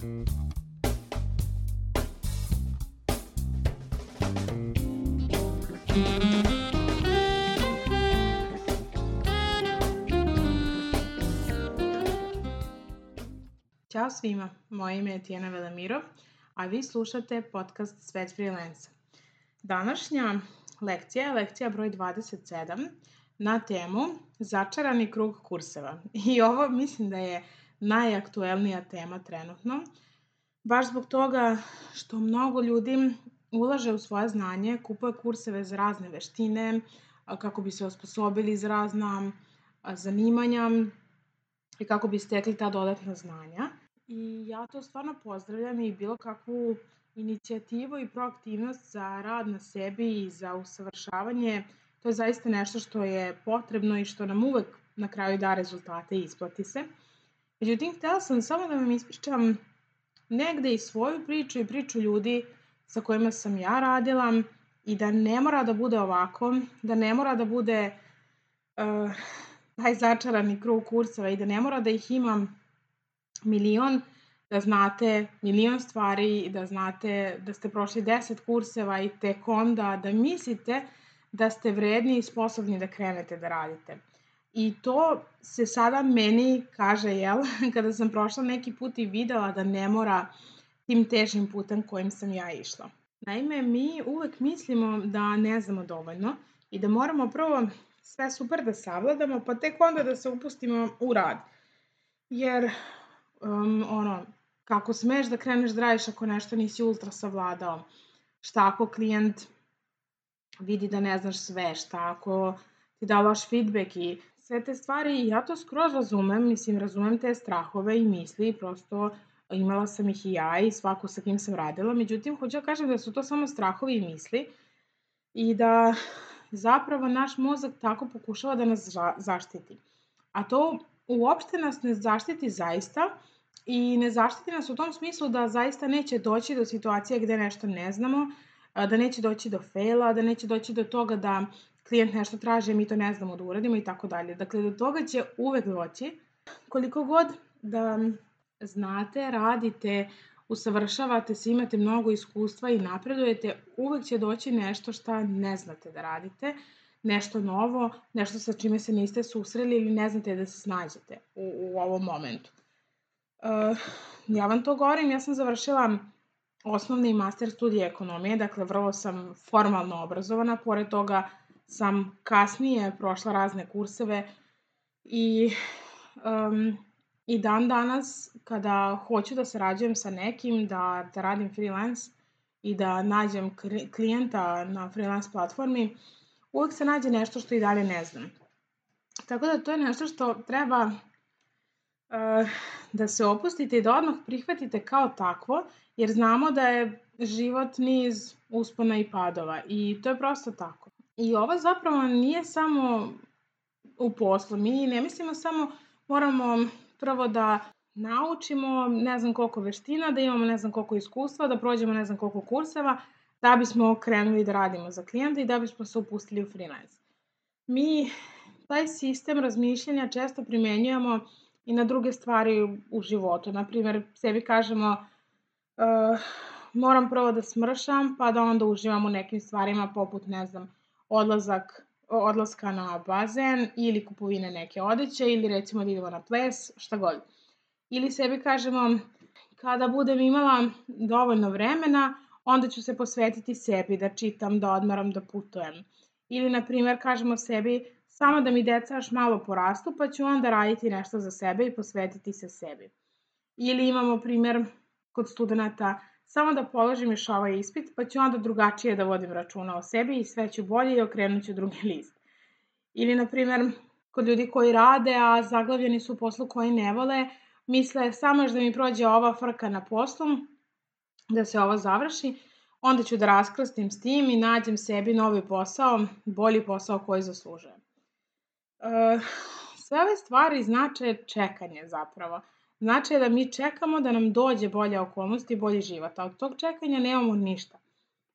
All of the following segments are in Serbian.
Ćao svima, moje ime je Tijena Velamirov, a vi slušate podcast Svet freelansa. Današnja lekcija je lekcija broj 27 na temu Začarani krug kurseva. I ovo mislim da je najaktuelnija tema trenutno, baš zbog toga što mnogo ljudi ulaže u svoje znanje, kupuje kurseve za razne veštine, kako bi se osposobili za razna zanimanja i kako bi stekli ta dodatna znanja. I ja to stvarno pozdravljam i bilo kakvu inicijativu i proaktivnost za rad na sebi i za usavršavanje, to je zaista nešto što je potrebno i što nam uvek na kraju da rezultate i isplati se. Međutim, htela sam samo da vam ispričam negde i svoju priču i priču ljudi sa kojima sam ja radila i da ne mora da bude ovako, da ne mora da bude uh, taj začarani krug kurseva i da ne mora da ih imam milion, da znate milion stvari, da znate da ste prošli 10 kurseva i tek onda da mislite da ste vredni i sposobni da krenete da radite. I to se sada meni kaže, jel, kada sam prošla neki put i videla da ne mora tim težim putem kojim sam ja išla. Naime, mi uvek mislimo da ne znamo dovoljno i da moramo prvo sve super da savladamo, pa tek onda da se upustimo u rad. Jer um, ono, kako smeš da kreneš da radiš ako nešto nisi ultra savladao? Šta ako klijent vidi da ne znaš sve? Šta ako ti da loš feedback i sve te stvari? Ja to skroz razumem, mislim, razumem te strahove i misli, prosto imala sam ih i ja i svako sa kim sam radila, međutim, hoću da kažem da su to samo strahovi i misli i da zapravo naš mozak tako pokušava da nas zaštiti. A to uopšte nas ne zaštiti zaista, i ne zaštiti nas u tom smislu da zaista neće doći do situacije gde nešto ne znamo, da neće doći do faila, da neće doći do toga da klijent nešto traži, mi to ne znamo da uradimo i tako dalje. Dakle, do toga će uvek doći. Koliko god da znate, radite, usavršavate se, imate mnogo iskustva i napredujete, uvek će doći nešto šta ne znate da radite, nešto novo, nešto sa čime se niste susreli ili ne znate da se snađete u, u ovom momentu. Uh, ja vam to govorim, ja sam završila osnovni i master studije ekonomije, dakle vrlo sam formalno obrazovana, pored toga sam kasnije prošla razne kurseve i, um, i dan danas kada hoću da sarađujem sa nekim, da, da radim freelance i da nađem klijenta na freelance platformi, uvek se nađe nešto što i dalje ne znam. Tako da to je nešto što treba uh, da se opustite i da odmah prihvatite kao takvo, jer znamo da je život niz uspona i padova i to je prosto tako. I ovo zapravo nije samo u poslu. Mi ne mislimo samo moramo prvo da naučimo ne znam koliko veština, da imamo ne znam koliko iskustva, da prođemo ne znam koliko kurseva, da bismo krenuli da radimo za klijenta i da bismo se upustili u freelance. Mi taj sistem razmišljanja često primenjujamo i na druge stvari u životu. Naprimer, sebi kažemo uh, moram prvo da smršam, pa da onda uživam u nekim stvarima poput, ne znam, odlazak, odlaska na bazen ili kupovine neke odeće ili recimo da idemo na ples, šta god. Ili sebi kažemo kada budem imala dovoljno vremena, onda ću se posvetiti sebi, da čitam, da odmaram, da putujem. Ili, na primer, kažemo sebi, samo da mi deca još malo porastu, pa ću onda raditi nešto za sebe i posvetiti se sebi. Ili imamo primer kod studenta, samo da položim još ovaj ispit, pa ću onda drugačije da vodim računa o sebi i sve ću bolje i okrenut ću drugi list. Ili, na primer, kod ljudi koji rade, a zaglavljeni su u poslu koji ne vole, misle samo još da mi prođe ova frka na poslu, da se ovo završi, onda ću da raskrstim s tim i nađem sebi novi posao, bolji posao koji zaslužujem. Uh, sve ove stvari znače čekanje zapravo. Znači da mi čekamo da nam dođe bolja okolnost i bolji život, a od tog čekanja nemamo ništa.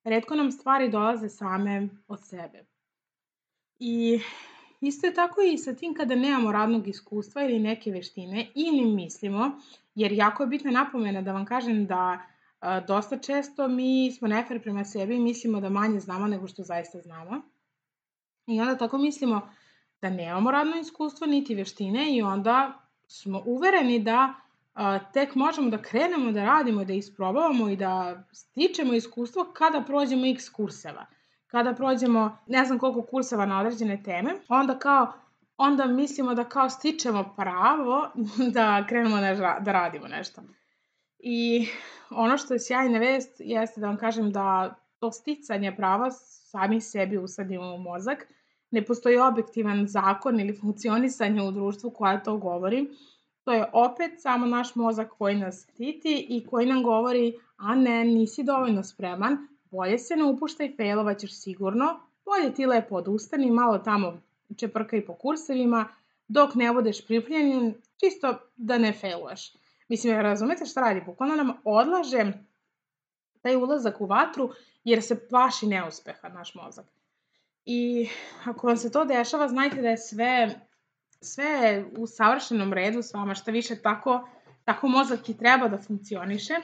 Redko nam stvari dolaze same od sebe. I isto je tako i sa tim kada nemamo radnog iskustva ili neke veštine ili mislimo, jer jako je bitna napomena da vam kažem da a, dosta često mi smo nefer prema sebi i mislimo da manje znamo nego što zaista znamo. I onda tako mislimo da nemamo radno iskustvo niti veštine i onda smo uvereni da a, tek možemo da krenemo da radimo, da isprobavamo i da stičemo iskustvo kada prođemo x kurseva kada prođemo ne znam koliko kurseva na određene teme, onda kao onda mislimo da kao stičemo pravo da krenemo da, da radimo nešto. I ono što je sjajna vest jeste da vam kažem da to sticanje prava sami sebi usadimo u mozak. Ne postoji objektivan zakon ili funkcionisanje u društvu koja to govori. To je opet samo naš mozak koji nas štiti i koji nam govori a ne, nisi dovoljno spreman, bolje se ne upuštaj, failovaćeš sigurno, bolje ti lepo odustani, malo tamo čeprkaj po kursevima, dok ne budeš pripremljen, čisto da ne failuješ. Mislim, razumete šta radi? Bukvalno nam odlaže taj ulazak u vatru jer se plaši neuspeha naš mozak. I ako vam se to dešava, znajte da je sve, sve u savršenom redu s vama, šta više tako, tako mozak i treba da funkcioniše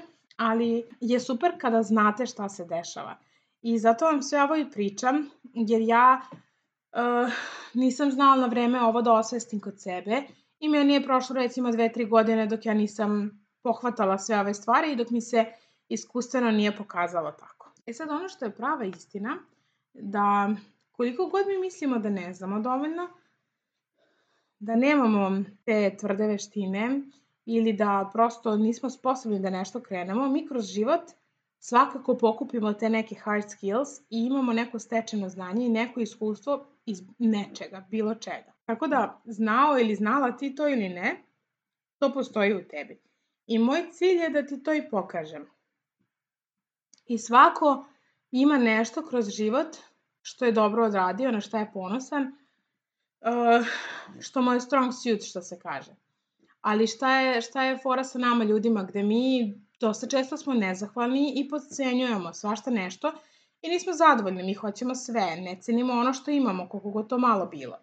ali je super kada znate šta se dešava. I zato vam sve ovo i pričam, jer ja uh, nisam znala na vreme ovo da osvestim kod sebe i mi nije prošlo recimo dve, tri godine dok ja nisam pohvatala sve ove stvari i dok mi se iskustveno nije pokazalo tako. E sad ono što je prava istina, da koliko god mi mislimo da ne znamo dovoljno, da nemamo te tvrde veštine ili da prosto nismo sposobni da nešto krenemo, mi kroz život svakako pokupimo te neke hard skills i imamo neko stečeno znanje i neko iskustvo iz nečega, bilo čega. Tako da, znao ili znala ti to ili ne, to postoji u tebi. I moj cilj je da ti to i pokažem. I svako ima nešto kroz život što je dobro odradio, na šta je ponosan, uh, što mu je strong suit, što se kaže. Ali šta je, šta je fora sa nama ljudima gde mi dosta često smo nezahvalni i podcenjujemo svašta nešto i nismo zadovoljni, mi hoćemo sve, ne cenimo ono što imamo, koliko god to malo bilo.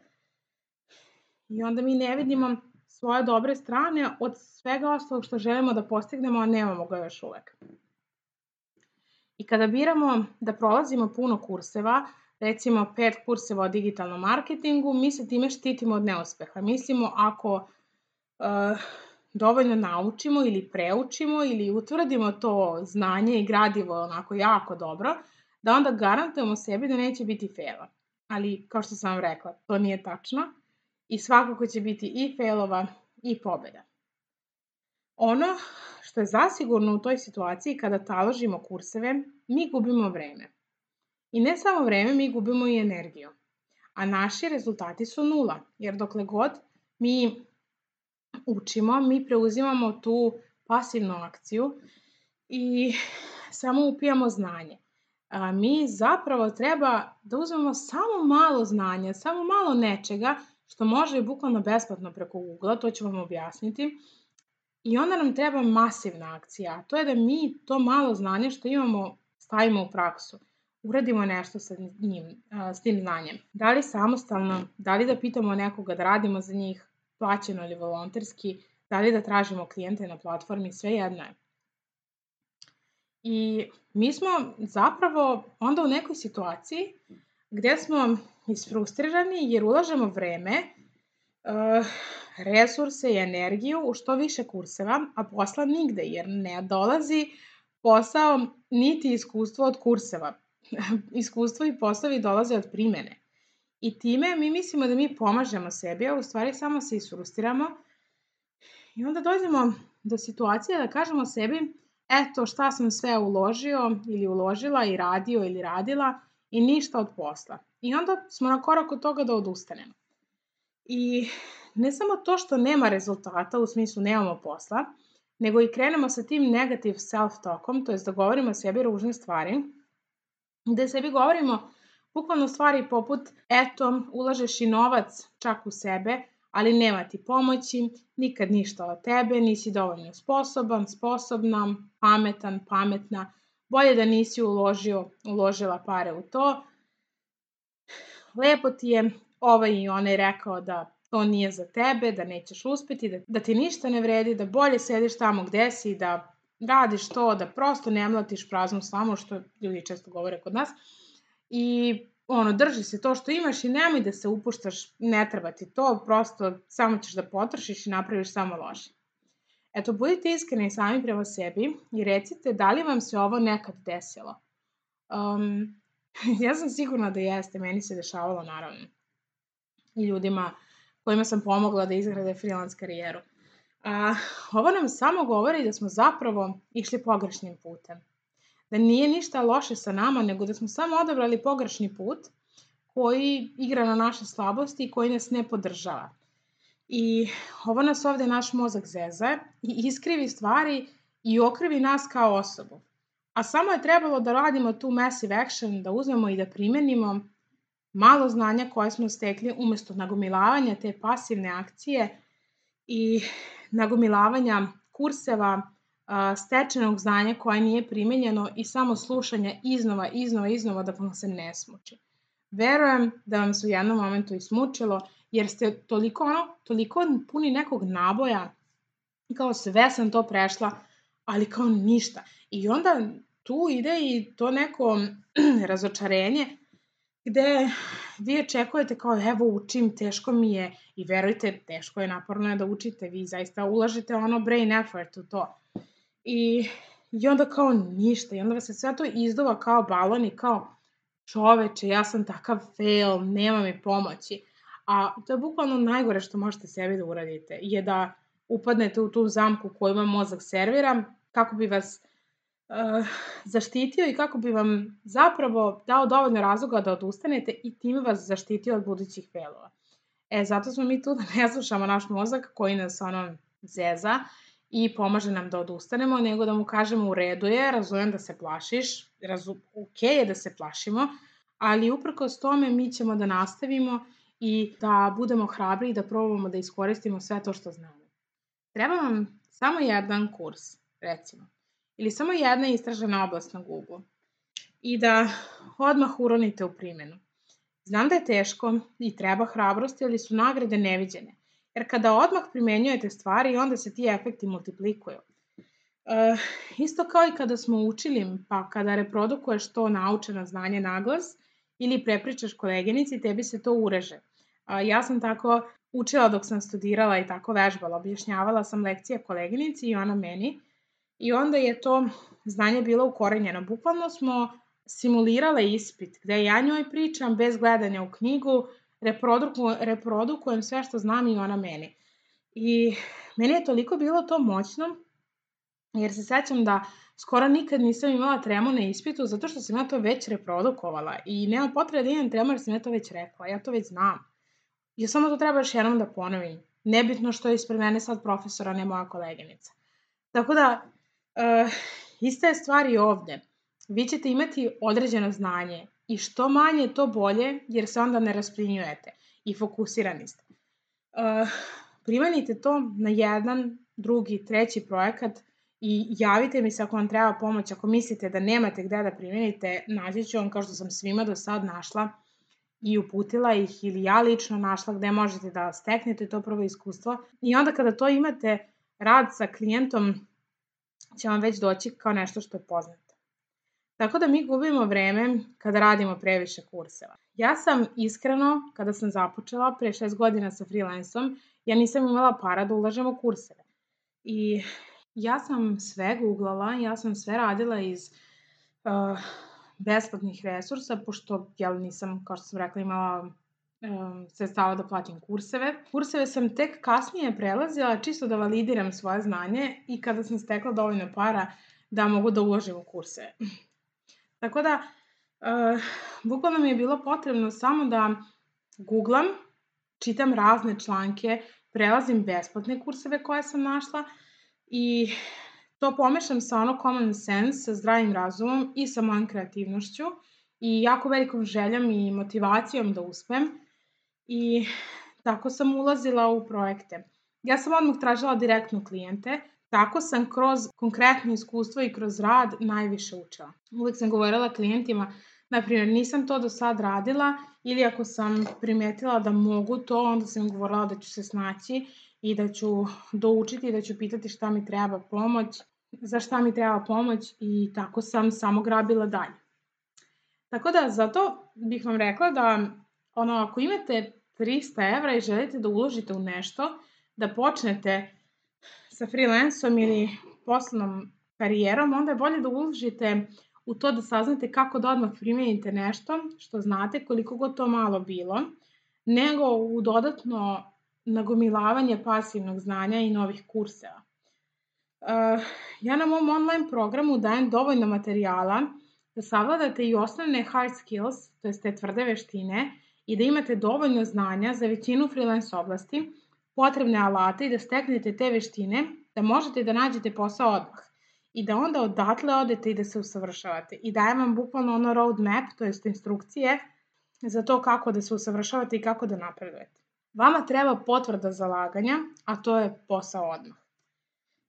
I onda mi ne vidimo svoje dobre strane od svega ostalog što želimo da postignemo, a nemamo ga još uvek. I kada biramo da prolazimo puno kurseva, recimo pet kurseva o digitalnom marketingu, mi se time štitimo od neuspeha. Mislimo ako uh, dovoljno naučimo ili preučimo ili utvrdimo to znanje i gradivo onako jako dobro, da onda garantujemo sebi da neće biti faila. Ali, kao što sam vam rekla, to nije tačno i svakako će biti i failova i pobeda. Ono što je zasigurno u toj situaciji kada taložimo kurseve, mi gubimo vreme. I ne samo vreme, mi gubimo i energiju. A naši rezultati su nula, jer dokle god mi učimo, mi preuzimamo tu pasivnu akciju i samo upijamo znanje. A, mi zapravo treba da uzmemo samo malo znanja, samo malo nečega što može i bukvalno besplatno preko Google, to ću vam objasniti. I onda nam treba masivna akcija, to je da mi to malo znanje što imamo stavimo u praksu. Uradimo nešto sa njim, s tim znanjem. Da li samostalno, da li da pitamo nekoga da radimo za njih, plaćeno ili volonterski, da li da tražimo klijente na platformi, sve jedno je. I mi smo zapravo onda u nekoj situaciji gde smo isfrustrirani jer ulažemo vreme, eh, resurse i energiju u što više kurseva, a posla nigde jer ne dolazi posao niti iskustvo od kurseva. iskustvo i poslovi dolaze od primene. I time mi mislimo da mi pomažemo sebi, a u stvari samo se isfrustiramo i onda dođemo do situacije da kažemo sebi eto šta sam sve uložio ili uložila i radio ili radila i ništa od posla. I onda smo na korak od toga da odustanemo. I ne samo to što nema rezultata, u smislu nemamo posla, nego i krenemo sa tim negativ self-talkom, to je da govorimo sebi ružne stvari, gde sebi govorimo Bukvalno stvari poput, eto, ulažeš i novac čak u sebe, ali nema ti pomoći, nikad ništa od tebe, nisi dovoljno sposoban, sposobna, pametan, pametna, bolje da nisi uložio, uložila pare u to. Lepo ti je, ovaj i onaj rekao da to nije za tebe, da nećeš uspeti, da, da ti ništa ne vredi, da bolje sediš tamo gde si, da radiš to, da prosto ne mlatiš praznu slamu, što ljudi često govore kod nas. I ono, drži se to što imaš i nemoj da se upuštaš, ne treba ti to, prosto samo ćeš da potrošiš i napraviš samo loše. Eto, budite iskreni sami prema sebi i recite da li vam se ovo nekad desilo. Um, ja sam sigurna da jeste, meni se dešavalo naravno. I ljudima kojima sam pomogla da izgrade freelance karijeru. A, ovo nam samo govori da smo zapravo išli pogrešnim putem. Da nije ništa loše sa nama, nego da smo samo odabrali pogrešni put koji igra na naše slabosti i koji nas ne podržava. I ovo nas ovde naš mozak zeza i iskrivi stvari i okrivi nas kao osobu. A samo je trebalo da radimo tu massive action, da uzmemo i da primenimo malo znanja koje smo stekli umesto nagomilavanja te pasivne akcije i nagomilavanja kurseva stečenog znanja koje nije primenjeno i samo slušanja iznova, iznova, iznova da vam se ne smuči. Verujem da vam se u jednom momentu i smučilo, jer ste toliko, ono, toliko puni nekog naboja, kao sve sam to prešla, ali kao ništa. I onda tu ide i to neko razočarenje, gde vi očekujete kao evo učim, teško mi je i verujte, teško je, naporno je da učite, vi zaista ulažete ono brain effort u to. I, i onda kao ništa, i onda vas se sve to izduva kao balon i kao čoveče, ja sam takav fail, nema mi pomoći. A to je bukvalno najgore što možete sebi da uradite, je da upadnete u tu zamku koju vam mozak servira, kako bi vas zaštitio i kako bi vam zapravo dao dovoljno razloga da odustanete i time vas zaštitio od budućih failova. E, zato smo mi tu da ne slušamo naš mozak koji nas ono zeza i pomaže nam da odustanemo, nego da mu kažemo u redu je, razumem da se plašiš, razu, ok je da se plašimo, ali uprkos tome mi ćemo da nastavimo i da budemo hrabri i da probamo da iskoristimo sve to što znamo. Treba vam samo jedan kurs, recimo ili samo jedna istražena oblast na Google i da odmah uronite u primjenu. Znam da je teško i treba hrabrosti, ali su nagrade neviđene. Jer kada odmah primenjujete stvari, onda se ti efekti multiplikuju. E, isto kao i kada smo učili, pa kada reprodukuješ to naučeno znanje naglas ili prepričaš koleginici, tebi se to ureže. A, ja sam tako učila dok sam studirala i tako vežbala. Objašnjavala sam lekcije koleginici i ona meni i onda je to znanje bilo ukorenjeno. Bukvalno smo simulirale ispit, gde ja njoj pričam bez gledanja u knjigu, reproduku, reprodukujem sve što znam i ona meni. I meni je toliko bilo to moćno, jer se sećam da skoro nikad nisam imala tremu na ispitu, zato što sam ja to već reprodukovala i nema potrebe da imam tremu jer sam ja to već rekla, ja to već znam. Ja samo to treba još jednom da ponovim. Nebitno što je ispred mene sad profesora, ne moja koleginica. Tako da, Uh, ista je stvar i ovde. Vi ćete imati određeno znanje i što manje to bolje jer se onda ne rasplinjujete i fokusirani ste. Uh, primenite to na jedan, drugi, treći projekat i javite mi se ako vam treba pomoć, ako mislite da nemate gde da primenite, naći ću vam kao što sam svima do sad našla i uputila ih ili ja lično našla gde možete da steknete to prvo iskustvo i onda kada to imate rad sa klijentom će vam već doći kao nešto što je poznato. Tako da mi gubimo vreme kada radimo previše kurseva. Ja sam iskreno, kada sam započela pre šest godina sa freelanceom, ja nisam imala para da ulažem u kurseve. I ja sam sve googlala, ja sam sve radila iz uh, besplatnih resursa, pošto ja nisam, kao što sam rekla, imala um, sredstava da platim kurseve. Kurseve sam tek kasnije prelazila čisto da validiram svoje znanje i kada sam stekla dovoljno para da mogu da uložim u kurseve. Tako da, uh, bukvalno mi je bilo potrebno samo da googlam, čitam razne članke, prelazim besplatne kurseve koje sam našla i to pomešam sa ono common sense, sa zdravim razumom i sa mojom kreativnošću i jako velikom željom i motivacijom da uspem i tako sam ulazila u projekte. Ja sam odmah tražila direktno klijente, tako sam kroz konkretno iskustvo i kroz rad najviše učila. Uvek sam govorila klijentima Naprimjer, nisam to do sad radila ili ako sam primetila da mogu to, onda sam govorila da ću se snaći i da ću doučiti i da ću pitati šta mi treba pomoć, za šta mi treba pomoć i tako sam samo grabila dalje. Tako da, zato bih vam rekla da ono, ako imate 300 evra i želite da uložite u nešto, da počnete sa freelanceom ili poslovnom karijerom, onda je bolje da uložite u to da saznate kako da odmah primenite nešto što znate, koliko god to malo bilo, nego u dodatno nagomilavanje pasivnog znanja i novih kurseva. Uh, ja na mom online programu dajem dovoljno materijala da savladate i osnovne hard skills, to je te tvrde veštine, i da imate dovoljno znanja za većinu freelance oblasti, potrebne alate i da steknete te veštine, da možete da nađete posao odmah i da onda odatle odete i da se usavršavate. I dajem vam bukvalno ono roadmap, to jest instrukcije za to kako da se usavršavate i kako da napredujete. Vama treba potvrda zalaganja, a to je posao odmah.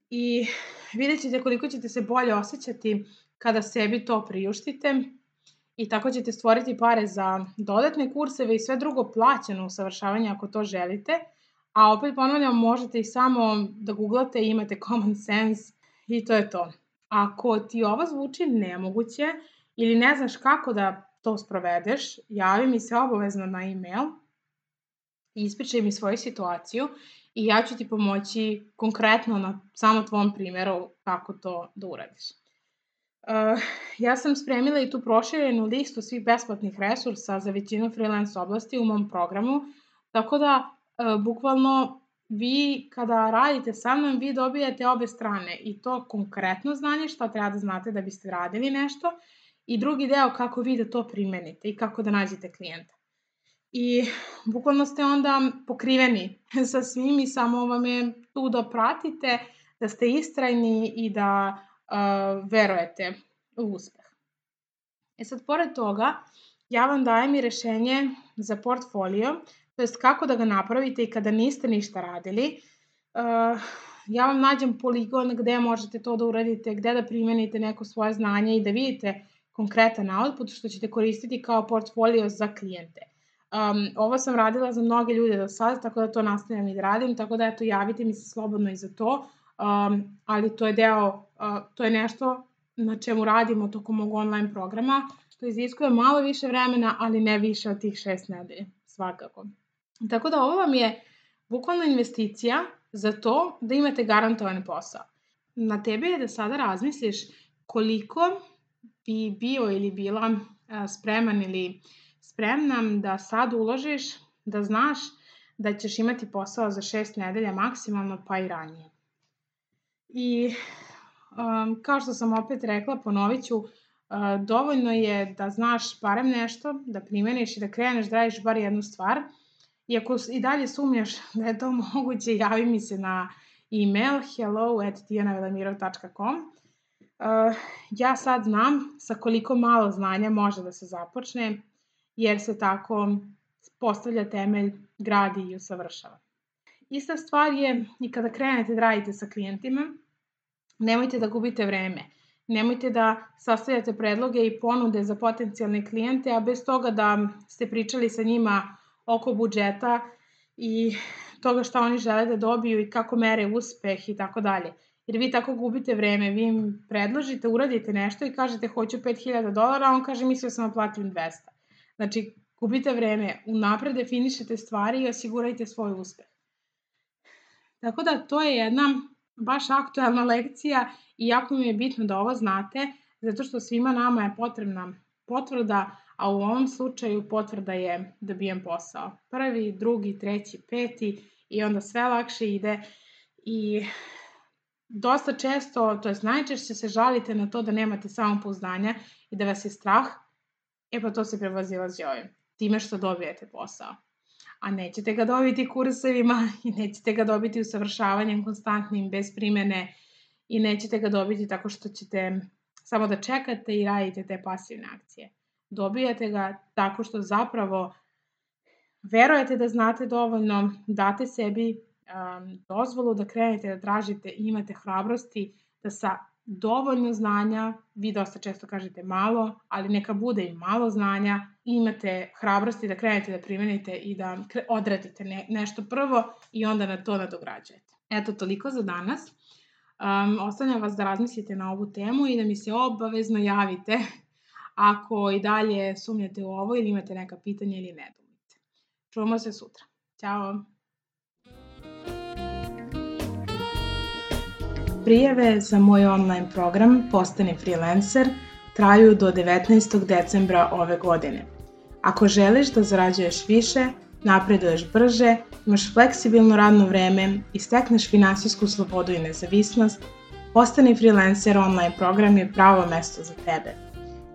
I vidjet ćete koliko ćete se bolje osjećati kada sebi to priuštite i tako ćete stvoriti pare za dodatne kurseve i sve drugo plaćeno usavršavanje ako to želite. A opet ponavljam, možete i samo da googlate i imate common sense i to je to. Ako ti ovo zvuči nemoguće ili ne znaš kako da to sprovedeš, javi mi se obavezno na e-mail ispričaj mi svoju situaciju i ja ću ti pomoći konkretno na samo tvom primjeru kako to da uradiš. Uh, ja sam spremila i tu proširenu listu svih besplatnih resursa za većinu freelance oblasti u mom programu, tako da uh, bukvalno vi kada radite sa mnom, vi dobijate obe strane i to konkretno znanje šta treba da znate da biste radili nešto i drugi deo kako vi da to primenite i kako da nađete klijenta. I bukvalno ste onda pokriveni sa svim i samo vam je tu da pratite, da ste istrajni i da uh, verujete u uspeh. E sad, pored toga, ja vam dajem i rešenje za portfolio, to jest kako da ga napravite i kada niste ništa radili. Uh, ja vam nađem poligon gde možete to da uradite, gde da primenite neko svoje znanje i da vidite konkretan output što ćete koristiti kao portfolio za klijente. Um, ovo sam radila za mnoge ljude do sada, tako da to nastavljam i da radim, tako da eto, javite mi se slobodno i za to, um, ali to je deo, uh, to je nešto na čemu radimo tokom mog online programa, što iziskuje malo više vremena, ali ne više od tih šest nedelje, svakako. Tako da ovo vam je bukvalno investicija za to da imate garantovan posao. Na tebi je da sada razmisliš koliko bi bio ili bila spreman ili spremna da sad uložiš, da znaš da ćeš imati posao za šest nedelja maksimalno, pa i ranije. I um, kao što sam opet rekla, ponovit ću, uh, dovoljno je da znaš barem nešto, da primeniš i da kreneš da radiš bar jednu stvar. I ako i dalje sumnjaš da je to moguće, javi mi se na e-mail hello at Uh, ja sad znam sa koliko malo znanja može da se započne, jer se tako postavlja temelj, gradi i usavršava. Ista stvar je i kada krenete da radite sa klijentima, nemojte da gubite vreme. Nemojte da sastavljate predloge i ponude za potencijalne klijente, a bez toga da ste pričali sa njima oko budžeta i toga šta oni žele da dobiju i kako mere uspeh i tako dalje. Jer vi tako gubite vreme, vi im predložite, uradite nešto i kažete hoću 5000 dolara, a on kaže mislio sam da platim 200. Znači, gubite vreme, unapred definišete stvari i osigurajte svoj uspeh. Tako da to je jedna baš aktuelna lekcija i jako mi je bitno da ovo znate, zato što svima nama je potrebna potvrda, a u ovom slučaju potvrda je da bijem posao. Prvi, drugi, treći, peti i onda sve lakše ide i dosta često, to je najčešće se žalite na to da nemate samopouzdanja i da vas je strah, E pa to se prevazilazi ovim. Time što dobijete posao. A nećete ga dobiti kursevima i nećete ga dobiti usavršavanjem konstantnim, bez primene i nećete ga dobiti tako što ćete samo da čekate i radite te pasivne akcije. Dobijate ga tako što zapravo verujete da znate dovoljno, date sebi um, dozvolu da krenete da tražite i imate hrabrosti da sa dovoljno znanja, vi dosta često kažete malo, ali neka bude i malo znanja, imate hrabrosti da krenete da primenite i da odradite ne, nešto prvo i onda na to nadograđujete. Eto, toliko za danas. Um, ostavljam vas da razmislite na ovu temu i da mi se obavezno javite ako i dalje sumnjate u ovo ili imate neka pitanja ili nedoumice. Čujemo se sutra. Ćao! Prijave za moj online program Postani freelancer traju do 19. decembra ove godine. Ako želiš da zarađuješ više, napreduješ brže, imaš fleksibilno radno vreme i stekneš finansijsku slobodu i nezavisnost, Postani freelancer online program je pravo mesto za tebe.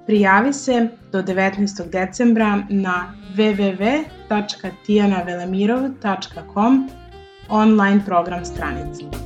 Prijavi se do 19. decembra na www.tijanavelemirow.com online program stranici.